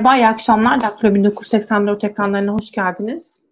Merhaba, iyi akşamlar. Daktilo 1984 ekranlarına hoş geldiniz.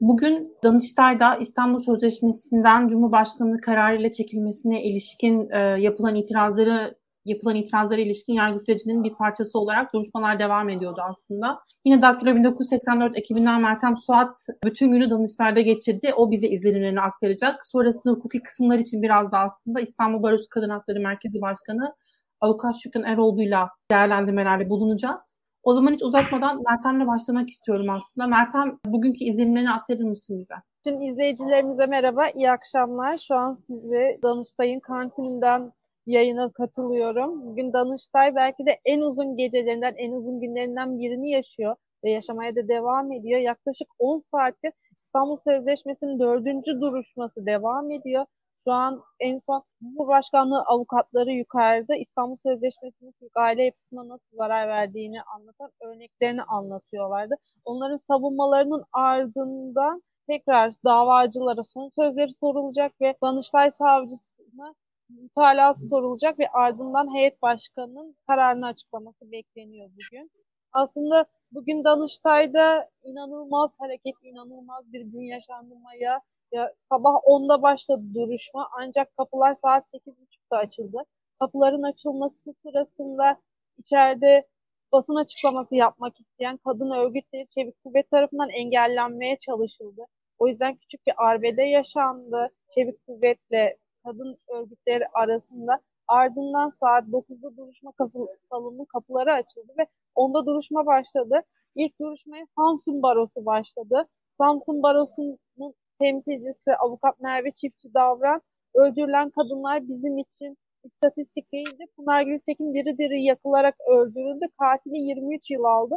Bugün Danıştay'da İstanbul Sözleşmesi'nden Cumhurbaşkanlığı kararıyla çekilmesine ilişkin e, yapılan itirazları yapılan itirazlara ilişkin yargı sürecinin bir parçası olarak duruşmalar devam ediyordu aslında. Yine Daktilo 1984 ekibinden Meltem Suat bütün günü Danıştay'da geçirdi. O bize izlenimlerini aktaracak. Sonrasında hukuki kısımlar için biraz da aslında İstanbul Barosu Kadın Hakları Merkezi Başkanı Avukat Şükran Eroğlu'yla değerlendirmelerde bulunacağız. O zaman hiç uzatmadan Meltem'le başlamak istiyorum aslında. Meltem bugünkü izlenimlerini aktarır mısın bize? Tüm izleyicilerimize merhaba, iyi akşamlar. Şu an sizi Danıştay'ın kantininden yayına katılıyorum. Bugün Danıştay belki de en uzun gecelerinden, en uzun günlerinden birini yaşıyor ve yaşamaya da devam ediyor. Yaklaşık 10 saattir İstanbul Sözleşmesi'nin dördüncü duruşması devam ediyor. Şu an en son Cumhurbaşkanlığı avukatları yukarıda İstanbul Sözleşmesi'nin Türk aile yapısına nasıl zarar verdiğini anlatan örneklerini anlatıyorlardı. Onların savunmalarının ardından tekrar davacılara son sözleri sorulacak ve Danıştay Savcısına mutalası sorulacak ve ardından heyet başkanının kararını açıklaması bekleniyor bugün. Aslında bugün Danıştay'da inanılmaz hareket, inanılmaz bir gün yaşanmaya ya, sabah 10'da başladı duruşma ancak kapılar saat 8.30'da açıldı. Kapıların açılması sırasında içeride basın açıklaması yapmak isteyen kadın örgütleri Çevik Kuvvet tarafından engellenmeye çalışıldı. O yüzden küçük bir arbede yaşandı. Çevik Kuvvet'le kadın örgütleri arasında. Ardından saat 9'da duruşma kapı, salonunun kapıları açıldı ve onda duruşma başladı. İlk duruşmaya Samsun Barosu başladı. Samsun Barosu'nun temsilcisi avukat Merve Çiftçi Davran öldürülen kadınlar bizim için istatistik değildi. Pınar Gültekin diri diri yakılarak öldürüldü. Katili 23 yıl aldı.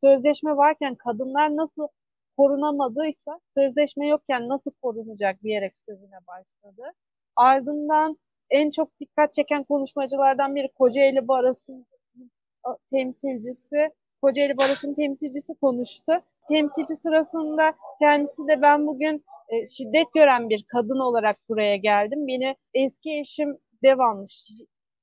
Sözleşme varken kadınlar nasıl korunamadıysa sözleşme yokken nasıl korunacak diyerek sözüne başladı. Ardından en çok dikkat çeken konuşmacılardan biri Kocaeli Barosu'nun temsilcisi. Kocaeli Barosu'nun temsilcisi konuştu. Temsilci sırasında kendisi de ben bugün e, şiddet gören bir kadın olarak buraya geldim. Beni eski eşim devamlı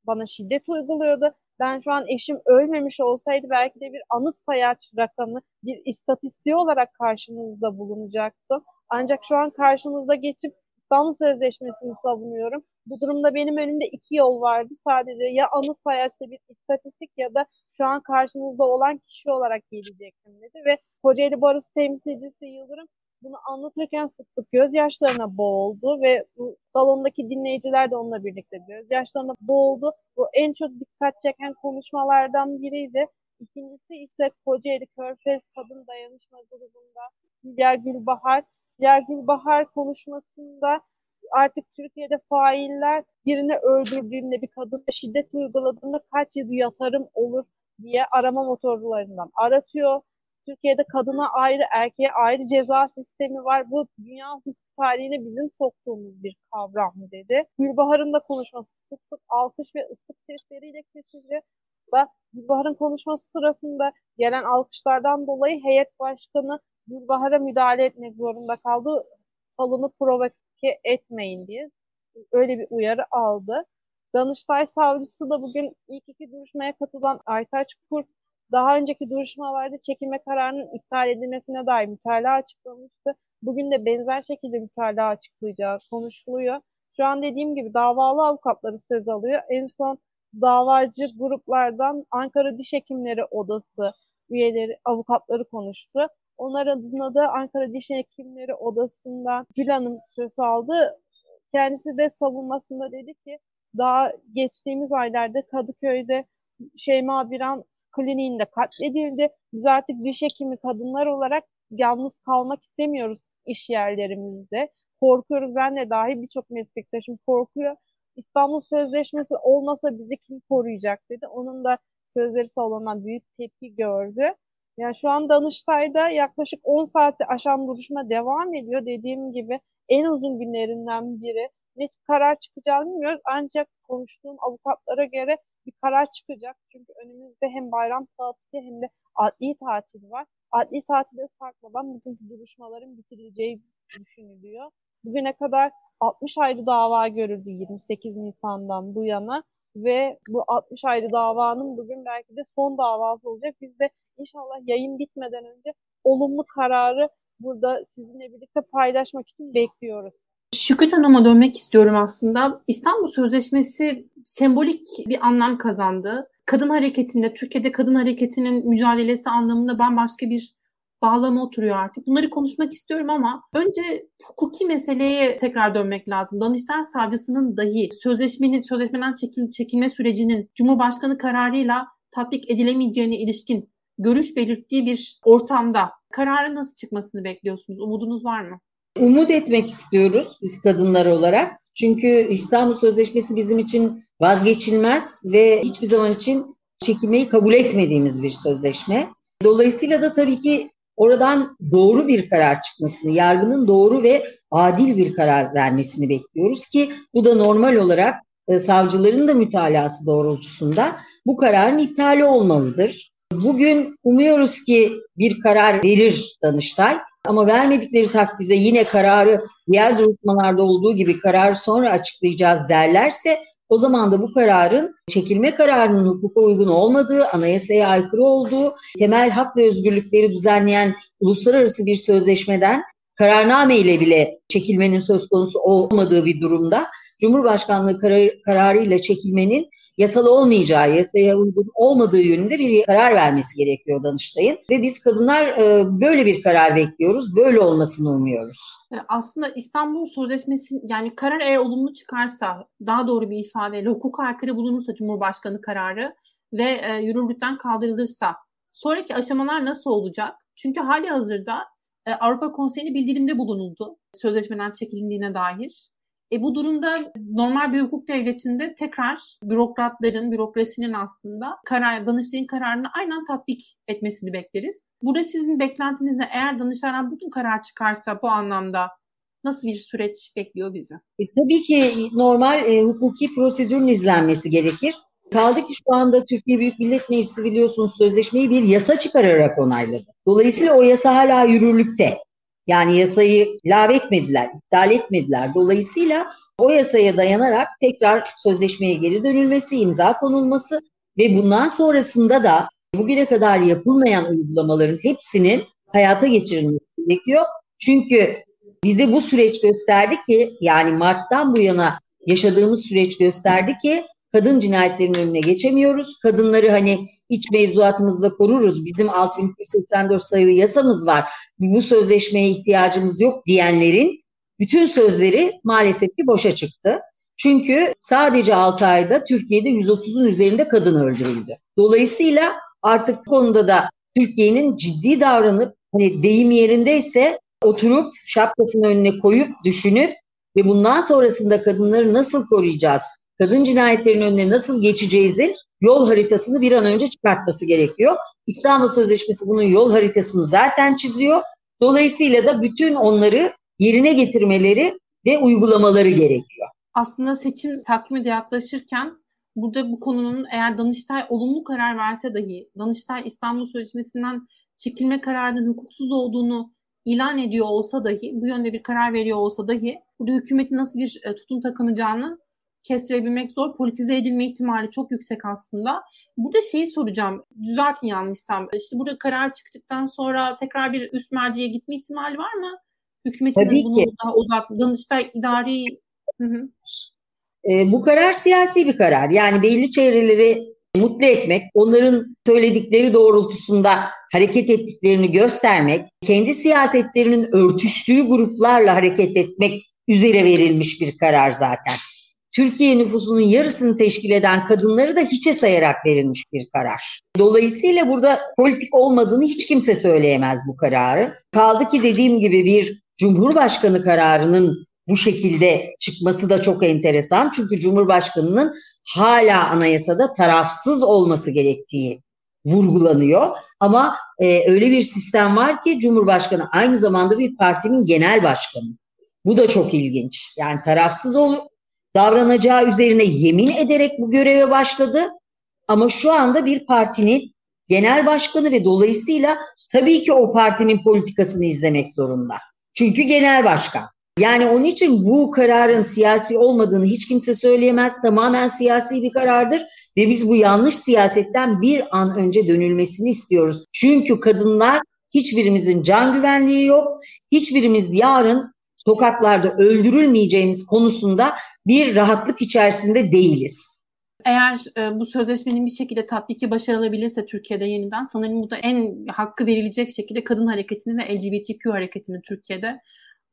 bana şiddet uyguluyordu. Ben şu an eşim ölmemiş olsaydı belki de bir anı sayaç rakamı, bir istatistiği olarak karşınızda bulunacaktım. Ancak şu an karşınızda geçip İstanbul Sözleşmesi'ni savunuyorum. Bu durumda benim önümde iki yol vardı. Sadece ya anı sayaçta bir istatistik ya da şu an karşınızda olan kişi olarak gelecektim dedi. Ve Kocaeli Barosu temsilcisi Yıldırım bunu anlatırken sık sık gözyaşlarına boğuldu ve bu salondaki dinleyiciler de onunla birlikte gözyaşlarına boğuldu. Bu en çok dikkat çeken konuşmalardan biriydi. İkincisi ise Kocaeli Körfez Kadın Dayanışma Grubu'nda Hülya Gülbahar. Hülya Gülbahar konuşmasında artık Türkiye'de failler birini öldürdüğünde bir kadına şiddet uyguladığında kaç yıl yatarım olur diye arama motorlarından aratıyor. Türkiye'de kadına ayrı, erkeğe ayrı ceza sistemi var. Bu dünya hukuk tarihine bizim soktuğumuz bir kavram dedi. Gülbahar'ın da konuşması sık sık alkış ve ıslık sesleriyle kesildi. Da Gülbahar'ın konuşması sırasında gelen alkışlardan dolayı heyet başkanı Gülbahar'a müdahale etmek zorunda kaldı. Salonu provoke etmeyin diye öyle bir uyarı aldı. Danıştay savcısı da bugün ilk iki duruşmaya katılan Aytaç Kurt daha önceki duruşmalarda çekilme kararının iptal edilmesine dair mütalaa açıklamıştı. Bugün de benzer şekilde mütalaa açıklayacağı konuşuluyor. Şu an dediğim gibi davalı avukatları söz alıyor. En son davacı gruplardan Ankara Diş Hekimleri Odası üyeleri, avukatları konuştu. Onlar adına da Ankara Diş Hekimleri Odası'ndan Gül Hanım söz aldı. Kendisi de savunmasında dedi ki daha geçtiğimiz aylarda Kadıköy'de Şeyma Biran kliniğinde katledildi. Biz artık diş hekimi kadınlar olarak yalnız kalmak istemiyoruz iş yerlerimizde. Korkuyoruz. Ben de dahil birçok meslektaşım korkuyor. İstanbul Sözleşmesi olmasa bizi kim koruyacak dedi. Onun da sözleri salınan büyük tepki gördü. Yani şu an Danıştay'da yaklaşık 10 saati aşan duruşma devam ediyor. Dediğim gibi en uzun günlerinden biri. Ne karar çıkacağını bilmiyoruz. Ancak konuştuğum avukatlara göre bir karar çıkacak. Çünkü önümüzde hem bayram tatili hem de adli tatil var. Adli tatile sarkmadan bugünkü duruşmaların bitirileceği düşünülüyor. Bugüne kadar 60 ayrı dava görüldü 28 Nisan'dan bu yana. ve bu 60 ayrı davanın bugün belki de son davası olacak. Biz de inşallah yayın bitmeden önce olumlu kararı burada sizinle birlikte paylaşmak için bekliyoruz. Şükür Hanım'a dönmek istiyorum aslında. İstanbul Sözleşmesi sembolik bir anlam kazandı. Kadın hareketinde, Türkiye'de kadın hareketinin mücadelesi anlamında bambaşka bir bağlama oturuyor artık. Bunları konuşmak istiyorum ama önce hukuki meseleye tekrar dönmek lazım. Danıştay savcısının dahi sözleşmenin sözleşmeden çekil, çekilme sürecinin Cumhurbaşkanı kararıyla tatbik edilemeyeceğine ilişkin görüş belirttiği bir ortamda kararın nasıl çıkmasını bekliyorsunuz? Umudunuz var mı? Umut etmek istiyoruz biz kadınlar olarak. Çünkü İstanbul Sözleşmesi bizim için vazgeçilmez ve hiçbir zaman için çekilmeyi kabul etmediğimiz bir sözleşme. Dolayısıyla da tabii ki oradan doğru bir karar çıkmasını, yargının doğru ve adil bir karar vermesini bekliyoruz ki bu da normal olarak e, savcıların da mütalası doğrultusunda bu kararın iptali olmalıdır. Bugün umuyoruz ki bir karar verir Danıştay. Ama vermedikleri takdirde yine kararı diğer duruşmalarda olduğu gibi kararı sonra açıklayacağız derlerse o zaman da bu kararın çekilme kararının hukuka uygun olmadığı, anayasaya aykırı olduğu, temel hak ve özgürlükleri düzenleyen uluslararası bir sözleşmeden kararname ile bile çekilmenin söz konusu olmadığı bir durumda Cumhurbaşkanlığı kararı, kararıyla çekilmenin yasal olmayacağı, yasaya uygun olmadığı yönünde bir karar vermesi gerekiyor Danıştay'ın. Ve biz kadınlar e, böyle bir karar bekliyoruz, böyle olmasını umuyoruz. E, aslında İstanbul Sözleşmesi yani karar eğer olumlu çıkarsa daha doğru bir ifadeyle hukuka aykırı bulunursa Cumhurbaşkanı kararı ve e, yürürlükten kaldırılırsa sonraki aşamalar nasıl olacak? Çünkü hali hazırda e, Avrupa Konseyi'ne bildirimde bulunuldu sözleşmeden çekildiğine dair. E bu durumda normal bir hukuk devletinde tekrar bürokratların, bürokrasinin aslında karar, Danıştay'ın kararını aynen tatbik etmesini bekleriz. Burada sizin beklentiniz ne? Eğer Danıştay'dan bütün karar çıkarsa bu anlamda nasıl bir süreç bekliyor bizi? E, tabii ki normal e, hukuki prosedürün izlenmesi gerekir. Kaldı ki şu anda Türkiye Büyük Millet Meclisi biliyorsunuz sözleşmeyi bir yasa çıkararak onayladı. Dolayısıyla o yasa hala yürürlükte. Yani yasayı lağvetmediler, iptal etmediler. Dolayısıyla o yasaya dayanarak tekrar sözleşmeye geri dönülmesi, imza konulması ve bundan sonrasında da bugüne kadar yapılmayan uygulamaların hepsinin hayata geçirilmesi gerekiyor. Çünkü bize bu süreç gösterdi ki yani Mart'tan bu yana yaşadığımız süreç gösterdi ki kadın cinayetlerinin önüne geçemiyoruz. Kadınları hani iç mevzuatımızda koruruz. Bizim 6284 sayılı yasamız var. Bu sözleşmeye ihtiyacımız yok diyenlerin bütün sözleri maalesef ki boşa çıktı. Çünkü sadece 6 ayda Türkiye'de 130'un üzerinde kadın öldürüldü. Dolayısıyla artık bu konuda da Türkiye'nin ciddi davranıp hani deyim yerindeyse oturup şapkasının önüne koyup düşünüp ve bundan sonrasında kadınları nasıl koruyacağız? Kadın cinayetlerinin önüne nasıl geçeceğizin yol haritasını bir an önce çıkartması gerekiyor. İstanbul Sözleşmesi bunun yol haritasını zaten çiziyor. Dolayısıyla da bütün onları yerine getirmeleri ve uygulamaları gerekiyor. Aslında seçim takvimi de yaklaşırken burada bu konunun eğer Danıştay olumlu karar verse dahi Danıştay İstanbul Sözleşmesi'nden çekilme kararının hukuksuz olduğunu ilan ediyor olsa dahi bu yönde bir karar veriyor olsa dahi burada hükümetin nasıl bir e, tutum takınacağını kestirebilmek zor. Politize edilme ihtimali çok yüksek aslında. Burada şeyi soracağım. Düzeltin yanlışsam. İşte burada karar çıktıktan sonra tekrar bir üst merciye gitme ihtimali var mı? Hükümetin Tabii bunu ki. daha uzak, Danıştay idari... Hı hı. E, bu karar siyasi bir karar. Yani belli çevreleri mutlu etmek, onların söyledikleri doğrultusunda hareket ettiklerini göstermek, kendi siyasetlerinin örtüştüğü gruplarla hareket etmek üzere verilmiş bir karar zaten. Türkiye nüfusunun yarısını teşkil eden kadınları da hiçe sayarak verilmiş bir karar. Dolayısıyla burada politik olmadığını hiç kimse söyleyemez bu kararı. Kaldı ki dediğim gibi bir Cumhurbaşkanı kararının bu şekilde çıkması da çok enteresan. Çünkü Cumhurbaşkanının hala anayasada tarafsız olması gerektiği vurgulanıyor. Ama e, öyle bir sistem var ki Cumhurbaşkanı aynı zamanda bir partinin genel başkanı. Bu da çok ilginç. Yani tarafsız ol, davranacağı üzerine yemin ederek bu göreve başladı. Ama şu anda bir partinin genel başkanı ve dolayısıyla tabii ki o partinin politikasını izlemek zorunda. Çünkü genel başkan. Yani onun için bu kararın siyasi olmadığını hiç kimse söyleyemez. Tamamen siyasi bir karardır ve biz bu yanlış siyasetten bir an önce dönülmesini istiyoruz. Çünkü kadınlar hiçbirimizin can güvenliği yok. Hiçbirimiz yarın sokaklarda öldürülmeyeceğimiz konusunda bir rahatlık içerisinde değiliz. Eğer e, bu sözleşmenin bir şekilde tatbiki başarılabilirse Türkiye'de yeniden sanırım bu da en hakkı verilecek şekilde kadın hareketini ve LGBTQ hareketini Türkiye'de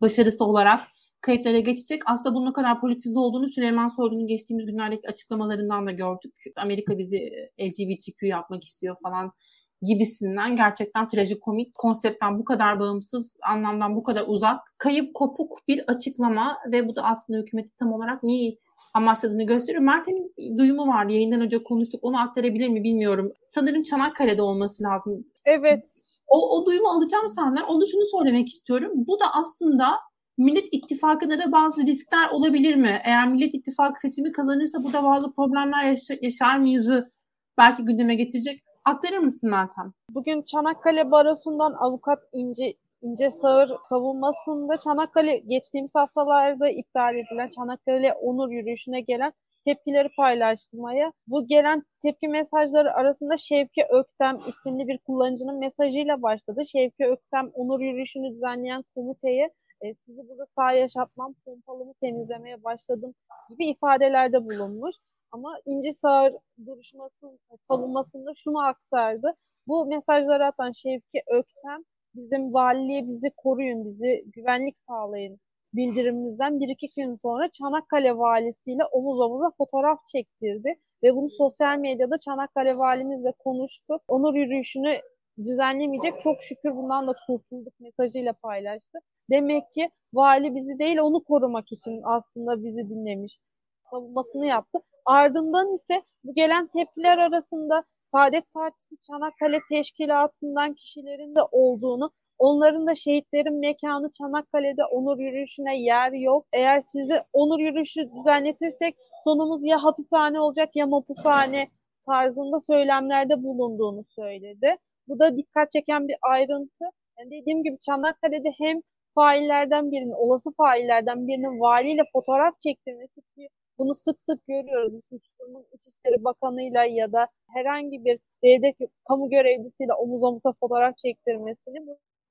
başarısı olarak kayıtlara geçecek. Aslında bunun ne kadar politize olduğunu Süleyman Soylu'nun geçtiğimiz günlerdeki açıklamalarından da gördük. Amerika bizi LGBTQ yapmak istiyor falan gibisinden gerçekten trajikomik konseptten bu kadar bağımsız, anlamdan bu kadar uzak, kayıp kopuk bir açıklama ve bu da aslında hükümeti tam olarak neyi amaçladığını gösteriyor. Mert'in duyumu vardı. Yayından önce konuştuk. Onu aktarabilir mi bilmiyorum. Sanırım Çanakkale'de olması lazım. Evet. O, o duyumu alacağım senden. Onu şunu söylemek istiyorum. Bu da aslında Millet İttifakı'nda da bazı riskler olabilir mi? Eğer Millet İttifakı seçimi kazanırsa burada bazı problemler yaşar, yaşar mıyızı belki gündeme getirecek. Aktarır mısın Meltem? Bugün Çanakkale Barosu'ndan avukat İnce İnce Sağır savunmasında Çanakkale geçtiğimiz haftalarda iptal edilen Çanakkale onur yürüyüşüne gelen tepkileri paylaşmaya. Bu gelen tepki mesajları arasında Şevki Öktem isimli bir kullanıcının mesajıyla başladı. Şevki Öktem onur yürüyüşünü düzenleyen komiteye e, sizi burada sağ yaşatmam, pompalımı temizlemeye başladım gibi ifadelerde bulunmuş. Ama İnci Sağır duruşmasının savunmasında şunu aktardı. Bu mesajları atan Şevki Öktem bizim valiliğe bizi koruyun, bizi güvenlik sağlayın bildirimimizden bir iki gün sonra Çanakkale valisiyle omuz omuza fotoğraf çektirdi ve bunu sosyal medyada Çanakkale valimizle konuştu. Onur yürüyüşünü düzenlemeyecek çok şükür bundan da kurtulduk mesajıyla paylaştı. Demek ki vali bizi değil onu korumak için aslında bizi dinlemiş savunmasını yaptı. Ardından ise bu gelen tepkiler arasında Saadet Partisi Çanakkale Teşkilatı'ndan kişilerin de olduğunu, onların da şehitlerin mekanı Çanakkale'de onur yürüyüşüne yer yok. Eğer sizi onur yürüyüşü düzenletirsek sonumuz ya hapishane olacak ya mapushane tarzında söylemlerde bulunduğunu söyledi. Bu da dikkat çeken bir ayrıntı. Yani dediğim gibi Çanakkale'de hem faillerden birinin, olası faillerden birinin valiyle fotoğraf çektirmesi ki bunu sık sık görüyoruz. Suçlumun İçişleri Bakanı'yla ya da herhangi bir devlet kamu görevlisiyle omuz omuza fotoğraf çektirmesini.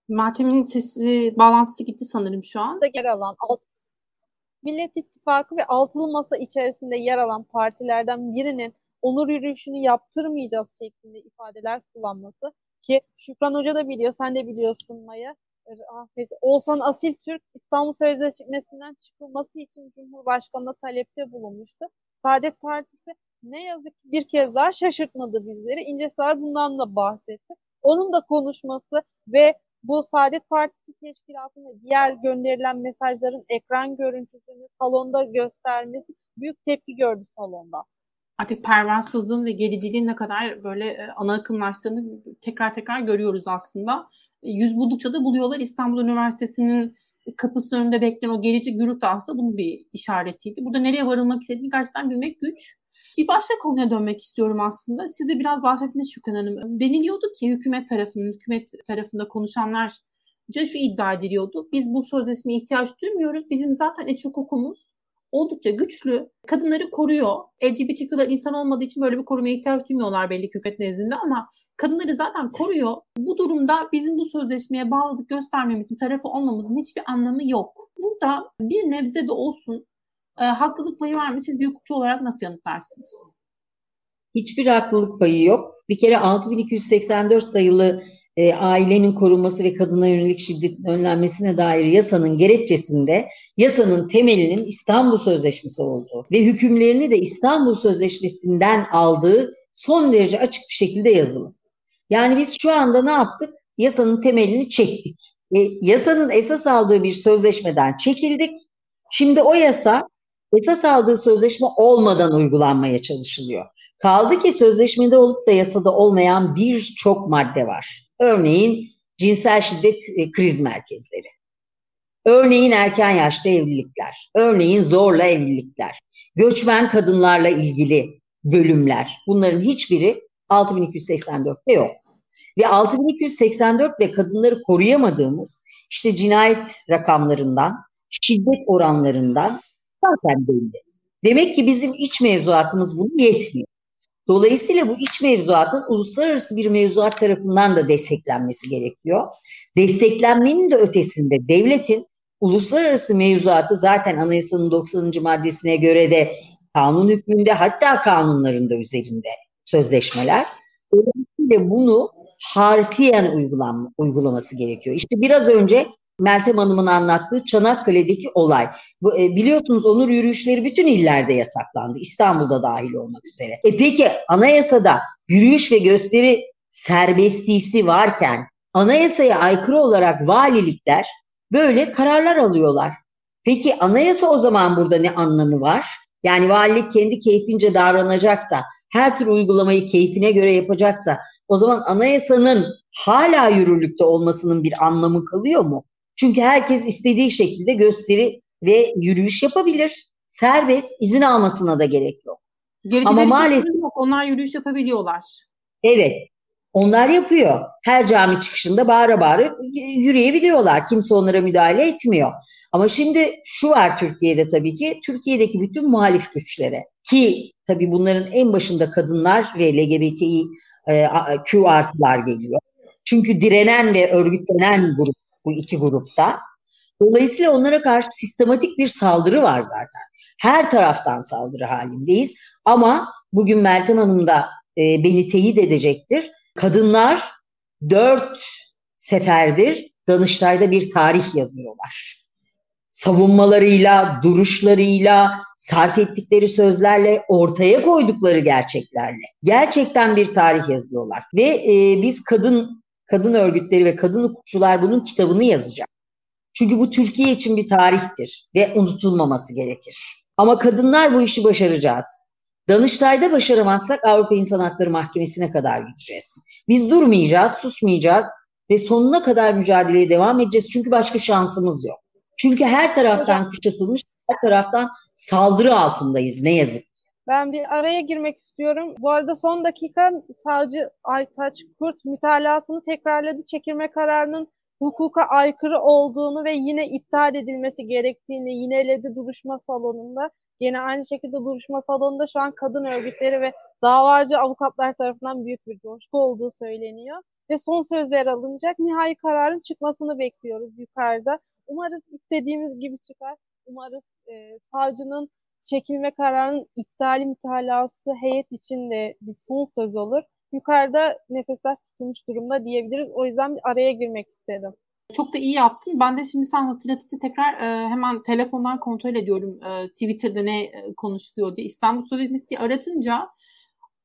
Meltem'in sesi, bağlantısı gitti sanırım şu an. Da yer alan, alt, Millet İttifakı ve altılı masa içerisinde yer alan partilerden birinin onur yürüyüşünü yaptırmayacağız şeklinde ifadeler kullanması ki Şükran Hoca da biliyor, sen de biliyorsun Maya. Afiyet. Oğuzhan Asil Türk İstanbul Sözleşmesi'nden çıkılması için Cumhurbaşkanı'na talepte bulunmuştu. Saadet Partisi ne yazık ki bir kez daha şaşırtmadı bizleri. İnce Sağır bundan da bahsetti. Onun da konuşması ve bu Saadet Partisi teşkilatında diğer gönderilen mesajların ekran görüntüsünü salonda göstermesi büyük tepki gördü salonda. Artık pervasızlığın ve gericiliğin ne kadar böyle e, ana akımlaştığını tekrar tekrar görüyoruz aslında yüz buldukça da buluyorlar. İstanbul Üniversitesi'nin kapısının önünde bekleyen o gerici gürültü aslında bunun bir işaretiydi. Burada nereye varılmak istediğini gerçekten bilmek güç. Bir başka konuya dönmek istiyorum aslında. Siz de biraz bahsettiniz Şükran Hanım. Deniliyordu ki hükümet tarafının, hükümet tarafında konuşanlar şu iddia ediliyordu. Biz bu sözleşmeye ihtiyaç duymuyoruz. Bizim zaten eç hukukumuz oldukça güçlü. Kadınları koruyor. LGBTQ'lar insan olmadığı için böyle bir korumaya ihtiyaç duymuyorlar belli ki hükümet nezdinde ama kadınları zaten koruyor. Bu durumda bizim bu sözleşmeye bağlılık göstermemizin, tarafı olmamızın hiçbir anlamı yok. Burada bir nebze de olsun e, haklılık payı var mı? Siz bir hukukçu olarak nasıl yanıtlarsınız? Hiçbir haklılık payı yok. Bir kere 6284 sayılı e, ailenin korunması ve kadına yönelik şiddetin önlenmesine dair yasanın gerekçesinde yasanın temelinin İstanbul Sözleşmesi olduğu ve hükümlerini de İstanbul Sözleşmesi'nden aldığı son derece açık bir şekilde yazılı. Yani biz şu anda ne yaptık? Yasanın temelini çektik. E, yasanın esas aldığı bir sözleşmeden çekildik. Şimdi o yasa esas aldığı sözleşme olmadan uygulanmaya çalışılıyor. Kaldı ki sözleşmede olup da yasada olmayan birçok madde var. Örneğin cinsel şiddet e, kriz merkezleri. Örneğin erken yaşta evlilikler. Örneğin zorla evlilikler. Göçmen kadınlarla ilgili bölümler. Bunların hiçbiri 6284'te yok. Ve 6284 ile kadınları koruyamadığımız işte cinayet rakamlarından şiddet oranlarından zaten belli. Demek ki bizim iç mevzuatımız bunu yetmiyor. Dolayısıyla bu iç mevzuatın uluslararası bir mevzuat tarafından da desteklenmesi gerekiyor. Desteklenmenin de ötesinde devletin uluslararası mevzuatı zaten anayasanın 90. maddesine göre de kanun hükmünde hatta kanunlarında üzerinde sözleşmeler. Dolayısıyla bunu harfiyen uygulanma, uygulaması gerekiyor. İşte biraz önce Meltem Hanım'ın anlattığı Çanakkale'deki olay. Bu, e, biliyorsunuz onur yürüyüşleri bütün illerde yasaklandı. İstanbul'da dahil olmak üzere. E peki anayasada yürüyüş ve gösteri serbestliği varken anayasaya aykırı olarak valilikler böyle kararlar alıyorlar. Peki anayasa o zaman burada ne anlamı var? Yani valilik kendi keyfince davranacaksa, her tür uygulamayı keyfine göre yapacaksa o zaman anayasanın hala yürürlükte olmasının bir anlamı kalıyor mu? Çünkü herkes istediği şekilde gösteri ve yürüyüş yapabilir. Serbest, izin almasına da gerek yok. Gericileri Ama maalesef yok. Onlar yürüyüş yapabiliyorlar. Evet. Onlar yapıyor. Her cami çıkışında bağıra bağıra yürüyebiliyorlar. Kimse onlara müdahale etmiyor. Ama şimdi şu var Türkiye'de tabii ki. Türkiye'deki bütün muhalif güçlere ki tabii bunların en başında kadınlar ve LGBTİ e, Q artılar geliyor. Çünkü direnen ve örgütlenen grup bu iki grupta. Dolayısıyla onlara karşı sistematik bir saldırı var zaten. Her taraftan saldırı halindeyiz. Ama bugün Meltem Hanım da e, beni teyit edecektir. Kadınlar dört seferdir Danıştay'da bir tarih yazıyorlar. Savunmalarıyla, duruşlarıyla, sarf ettikleri sözlerle, ortaya koydukları gerçeklerle gerçekten bir tarih yazıyorlar. Ve e, biz kadın kadın örgütleri ve kadın hukukçular bunun kitabını yazacak. Çünkü bu Türkiye için bir tarihtir ve unutulmaması gerekir. Ama kadınlar bu işi başaracağız. Danıştay'da başaramazsak Avrupa İnsan Hakları Mahkemesi'ne kadar gideceğiz. Biz durmayacağız, susmayacağız ve sonuna kadar mücadeleye devam edeceğiz. Çünkü başka şansımız yok. Çünkü her taraftan kuşatılmış, her taraftan saldırı altındayız ne yazık ben bir araya girmek istiyorum. Bu arada son dakika savcı Aytaç Kurt mütalasını tekrarladı. Çekilme kararının hukuka aykırı olduğunu ve yine iptal edilmesi gerektiğini yineledi duruşma salonunda. Yine aynı şekilde duruşma salonunda şu an kadın örgütleri ve davacı avukatlar tarafından büyük bir coşku olduğu söyleniyor. Ve son sözler alınacak. Nihai kararın çıkmasını bekliyoruz yukarıda. Umarız istediğimiz gibi çıkar. Umarız e, savcının çekilme kararının iptali mütalası heyet için de bir son söz olur. Yukarıda nefesler tutulmuş durumda diyebiliriz. O yüzden bir araya girmek istedim. Çok da iyi yaptın. Ben de şimdi sen hatırlatıcı tekrar e, hemen telefondan kontrol ediyorum e, Twitter'da ne e, konuşuluyor diye. İstanbul Sözleşmesi diye aratınca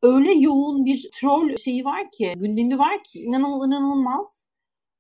öyle yoğun bir troll şeyi var ki, gündemi var ki inanılmaz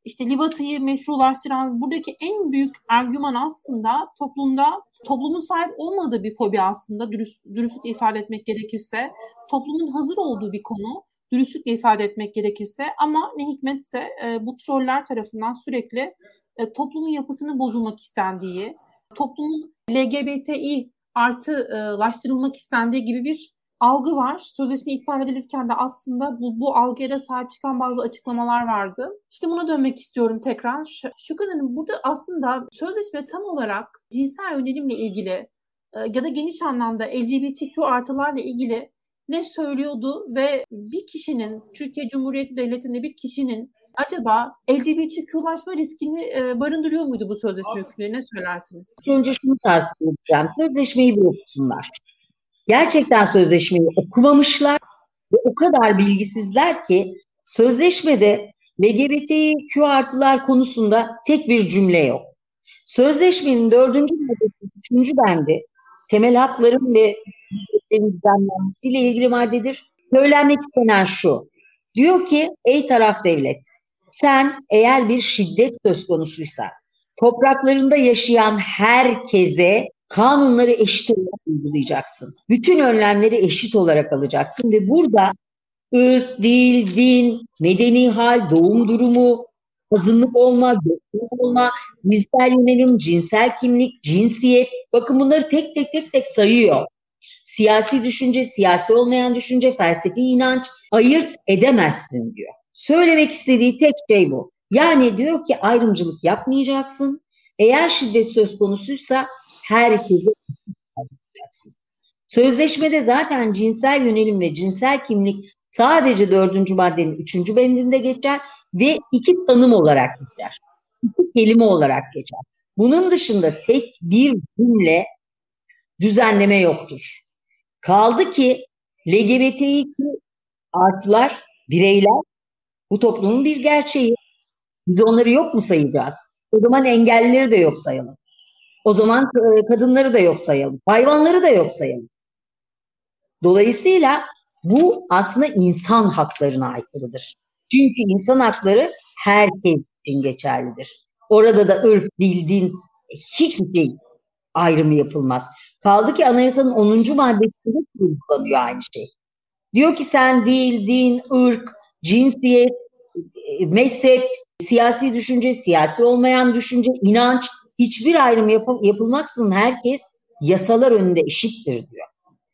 işte Livata'yı meşrulaştıran buradaki en büyük argüman aslında toplumda toplumun sahip olmadığı bir fobi aslında dürüst, dürüstlükle ifade etmek gerekirse toplumun hazır olduğu bir konu dürüstlükle ifade etmek gerekirse ama ne hikmetse e, bu troller tarafından sürekli e, toplumun yapısını bozulmak istendiği, toplumun LGBTİ artılaştırılmak istendiği gibi bir algı var. Sözleşme iptal edilirken de aslında bu, bu algıya da sahip çıkan bazı açıklamalar vardı. İşte buna dönmek istiyorum tekrar. Şu kadarın burada aslında sözleşme tam olarak cinsel yönelimle ilgili e, ya da geniş anlamda LGBTQ artılarla ilgili ne söylüyordu ve bir kişinin Türkiye Cumhuriyeti Devleti'nde bir kişinin acaba LGBTQ'laşma riskini e, barındırıyor muydu bu sözleşme hükümleri? Ne söylersiniz? Önce şunu tavsiye edeceğim. Sözleşmeyi bir okusunlar gerçekten sözleşmeyi okumamışlar ve o kadar bilgisizler ki sözleşmede LGBTQ artılar konusunda tek bir cümle yok. Sözleşmenin dördüncü maddesi, üçüncü bendi temel hakların ve düzenlenmesiyle ilgili maddedir. Söylenmek istenen şu. Diyor ki ey taraf devlet sen eğer bir şiddet söz konusuysa topraklarında yaşayan herkese kanunları eşit olarak uygulayacaksın. Bütün önlemleri eşit olarak alacaksın ve burada ırk, dil, din, medeni hal, doğum durumu, azınlık olma, göçmen olma, cinsel yönelim, cinsel kimlik, cinsiyet. Bakın bunları tek tek tek tek sayıyor. Siyasi düşünce, siyasi olmayan düşünce, felsefi inanç ayırt edemezsin diyor. Söylemek istediği tek şey bu. Yani diyor ki ayrımcılık yapmayacaksın. Eğer şiddet söz konusuysa herkese Sözleşmede zaten cinsel yönelim ve cinsel kimlik sadece dördüncü maddenin üçüncü bendinde geçer ve iki tanım olarak geçer. İki kelime olarak geçer. Bunun dışında tek bir cümle düzenleme yoktur. Kaldı ki LGBTİ artılar, bireyler bu toplumun bir gerçeği. Biz onları yok mu sayacağız? O zaman engellileri de yok sayalım. O zaman e, kadınları da yok sayalım. Hayvanları da yok sayalım. Dolayısıyla bu aslında insan haklarına aykırıdır. Çünkü insan hakları herkes için geçerlidir. Orada da ırk, dil, din hiçbir şey ayrımı yapılmaz. Kaldı ki anayasanın 10. maddesinde kullanıyor aynı şey. Diyor ki sen dil, din, ırk, cinsiyet, mezhep, siyasi düşünce, siyasi olmayan düşünce, inanç hiçbir ayrım yap yapılmaksızın herkes yasalar önünde eşittir diyor.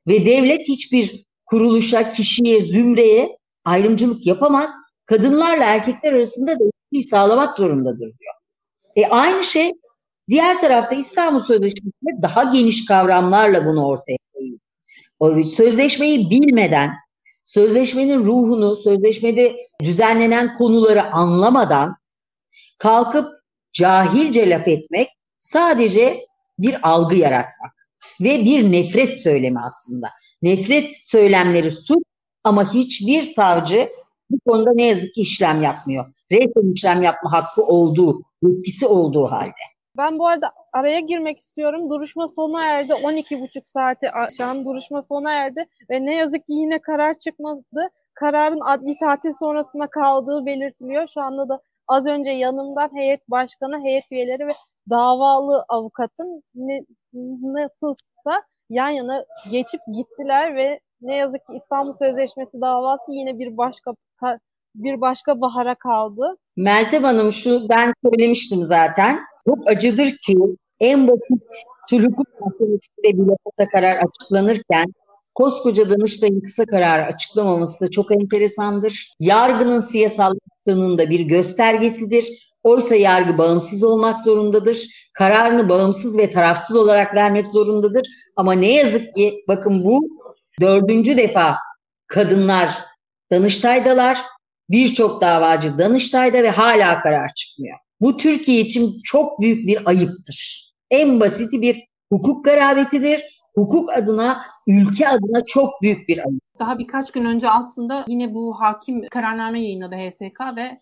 Ve devlet hiçbir kuruluşa, kişiye, zümreye ayrımcılık yapamaz. Kadınlarla erkekler arasında da eşitliği sağlamak zorundadır diyor. E aynı şey diğer tarafta İstanbul Sözleşmesi'nde daha geniş kavramlarla bunu ortaya koyuyor. Sözleşmeyi bilmeden, sözleşmenin ruhunu, sözleşmede düzenlenen konuları anlamadan kalkıp cahilce laf etmek sadece bir algı yaratmak ve bir nefret söylemi aslında. Nefret söylemleri suç ama hiçbir savcı bu konuda ne yazık ki işlem yapmıyor. Resmen işlem yapma hakkı olduğu, yetkisi olduğu halde. Ben bu arada araya girmek istiyorum. Duruşma sona erdi. 12,5 saati aşan duruşma sona erdi ve ne yazık ki yine karar çıkmadı. Kararın adli tatil sonrasına kaldığı belirtiliyor. Şu anda da az önce yanımdan heyet başkanı, heyet üyeleri ve davalı avukatın ne, nasılsa yan yana geçip gittiler ve ne yazık ki İstanbul Sözleşmesi davası yine bir başka bir başka bahara kaldı. Meltem Hanım şu ben söylemiştim zaten. Çok acıdır ki en basit Türk mahkemesinde bile kısa karar açıklanırken koskoca Danıştay'ın kısa karar açıklamaması da çok enteresandır. Yargının siyasallaştığının da bir göstergesidir. Oysa yargı bağımsız olmak zorundadır. Kararını bağımsız ve tarafsız olarak vermek zorundadır. Ama ne yazık ki bakın bu dördüncü defa kadınlar Danıştay'dalar. Birçok davacı Danıştay'da ve hala karar çıkmıyor. Bu Türkiye için çok büyük bir ayıptır. En basiti bir hukuk garabetidir. Hukuk adına, ülke adına çok büyük bir ayıp. Daha birkaç gün önce aslında yine bu hakim kararname yayınladı HSK ve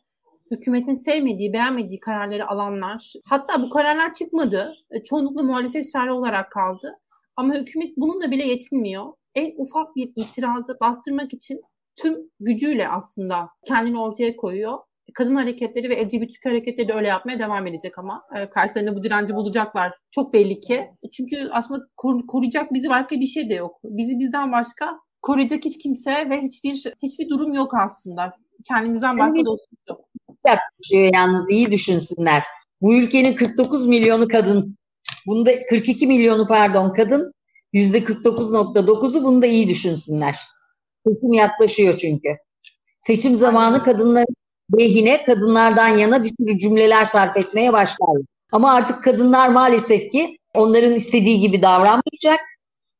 hükümetin sevmediği, beğenmediği kararları alanlar, hatta bu kararlar çıkmadı. E, çoğunlukla muhalefet şerri olarak kaldı. Ama hükümet bununla bile yetinmiyor. En ufak bir itirazı bastırmak için tüm gücüyle aslında kendini ortaya koyuyor. Kadın hareketleri ve LGBT hareketleri de öyle yapmaya devam edecek ama e, karşılarında bu direnci bulacaklar. Çok belli ki. Çünkü aslında kor- koruyacak bizi başka bir şey de yok. Bizi bizden başka koruyacak hiç kimse ve hiçbir hiçbir durum yok aslında. Kendimizden başka dostluk yok yalnız iyi düşünsünler. Bu ülkenin 49 milyonu kadın. Bunda 42 milyonu pardon kadın. Yüzde 49.9'u bunu da iyi düşünsünler. Seçim yaklaşıyor çünkü. Seçim zamanı kadınların lehine, kadınlardan yana bir sürü cümleler sarf etmeye başlar. Ama artık kadınlar maalesef ki onların istediği gibi davranmayacak.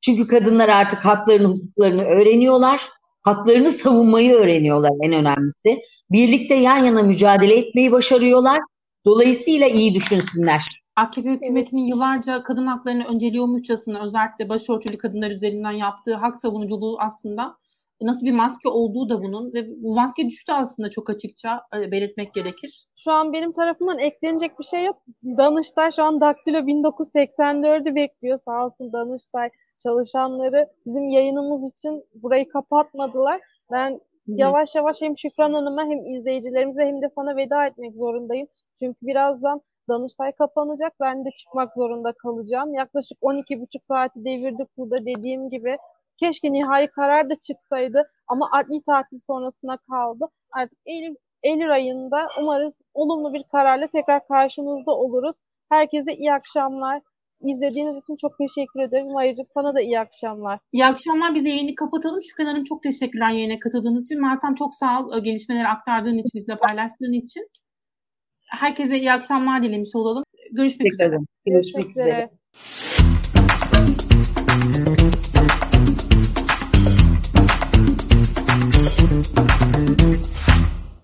Çünkü kadınlar artık haklarını, hukuklarını öğreniyorlar haklarını savunmayı öğreniyorlar en önemlisi. Birlikte yan yana mücadele etmeyi başarıyorlar. Dolayısıyla iyi düşünsünler. AKP hükümetinin yıllarca kadın haklarını önceliyormuşçasına özellikle başörtülü kadınlar üzerinden yaptığı hak savunuculuğu aslında nasıl bir maske olduğu da bunun ve bu maske düştü aslında çok açıkça e, belirtmek gerekir. Şu an benim tarafımdan eklenecek bir şey yok. Danıştay şu an Daktilo 1984'ü bekliyor sağ olsun Danıştay çalışanları bizim yayınımız için burayı kapatmadılar. Ben yavaş yavaş hem Şükran Hanım'a hem izleyicilerimize hem de sana veda etmek zorundayım. Çünkü birazdan Danıştay kapanacak. Ben de çıkmak zorunda kalacağım. Yaklaşık 12,5 saati devirdik burada dediğim gibi. Keşke nihai karar da çıksaydı ama adli tatil sonrasına kaldı. Artık Eylül, Eylül ayında umarız olumlu bir kararla tekrar karşınızda oluruz. Herkese iyi akşamlar. İzlediğiniz için çok teşekkür ederim. Ayrıca sana da iyi akşamlar. İyi akşamlar. Biz yayını kapatalım. Şükran Hanım çok teşekkürler yayına katıldığınız için. Meltem çok sağ ol gelişmeleri aktardığın için, bizle paylaştığın için. Herkese iyi akşamlar dilemiş olalım. Görüşmek üzere. Görüşmek, Görüşmek üzere. üzere.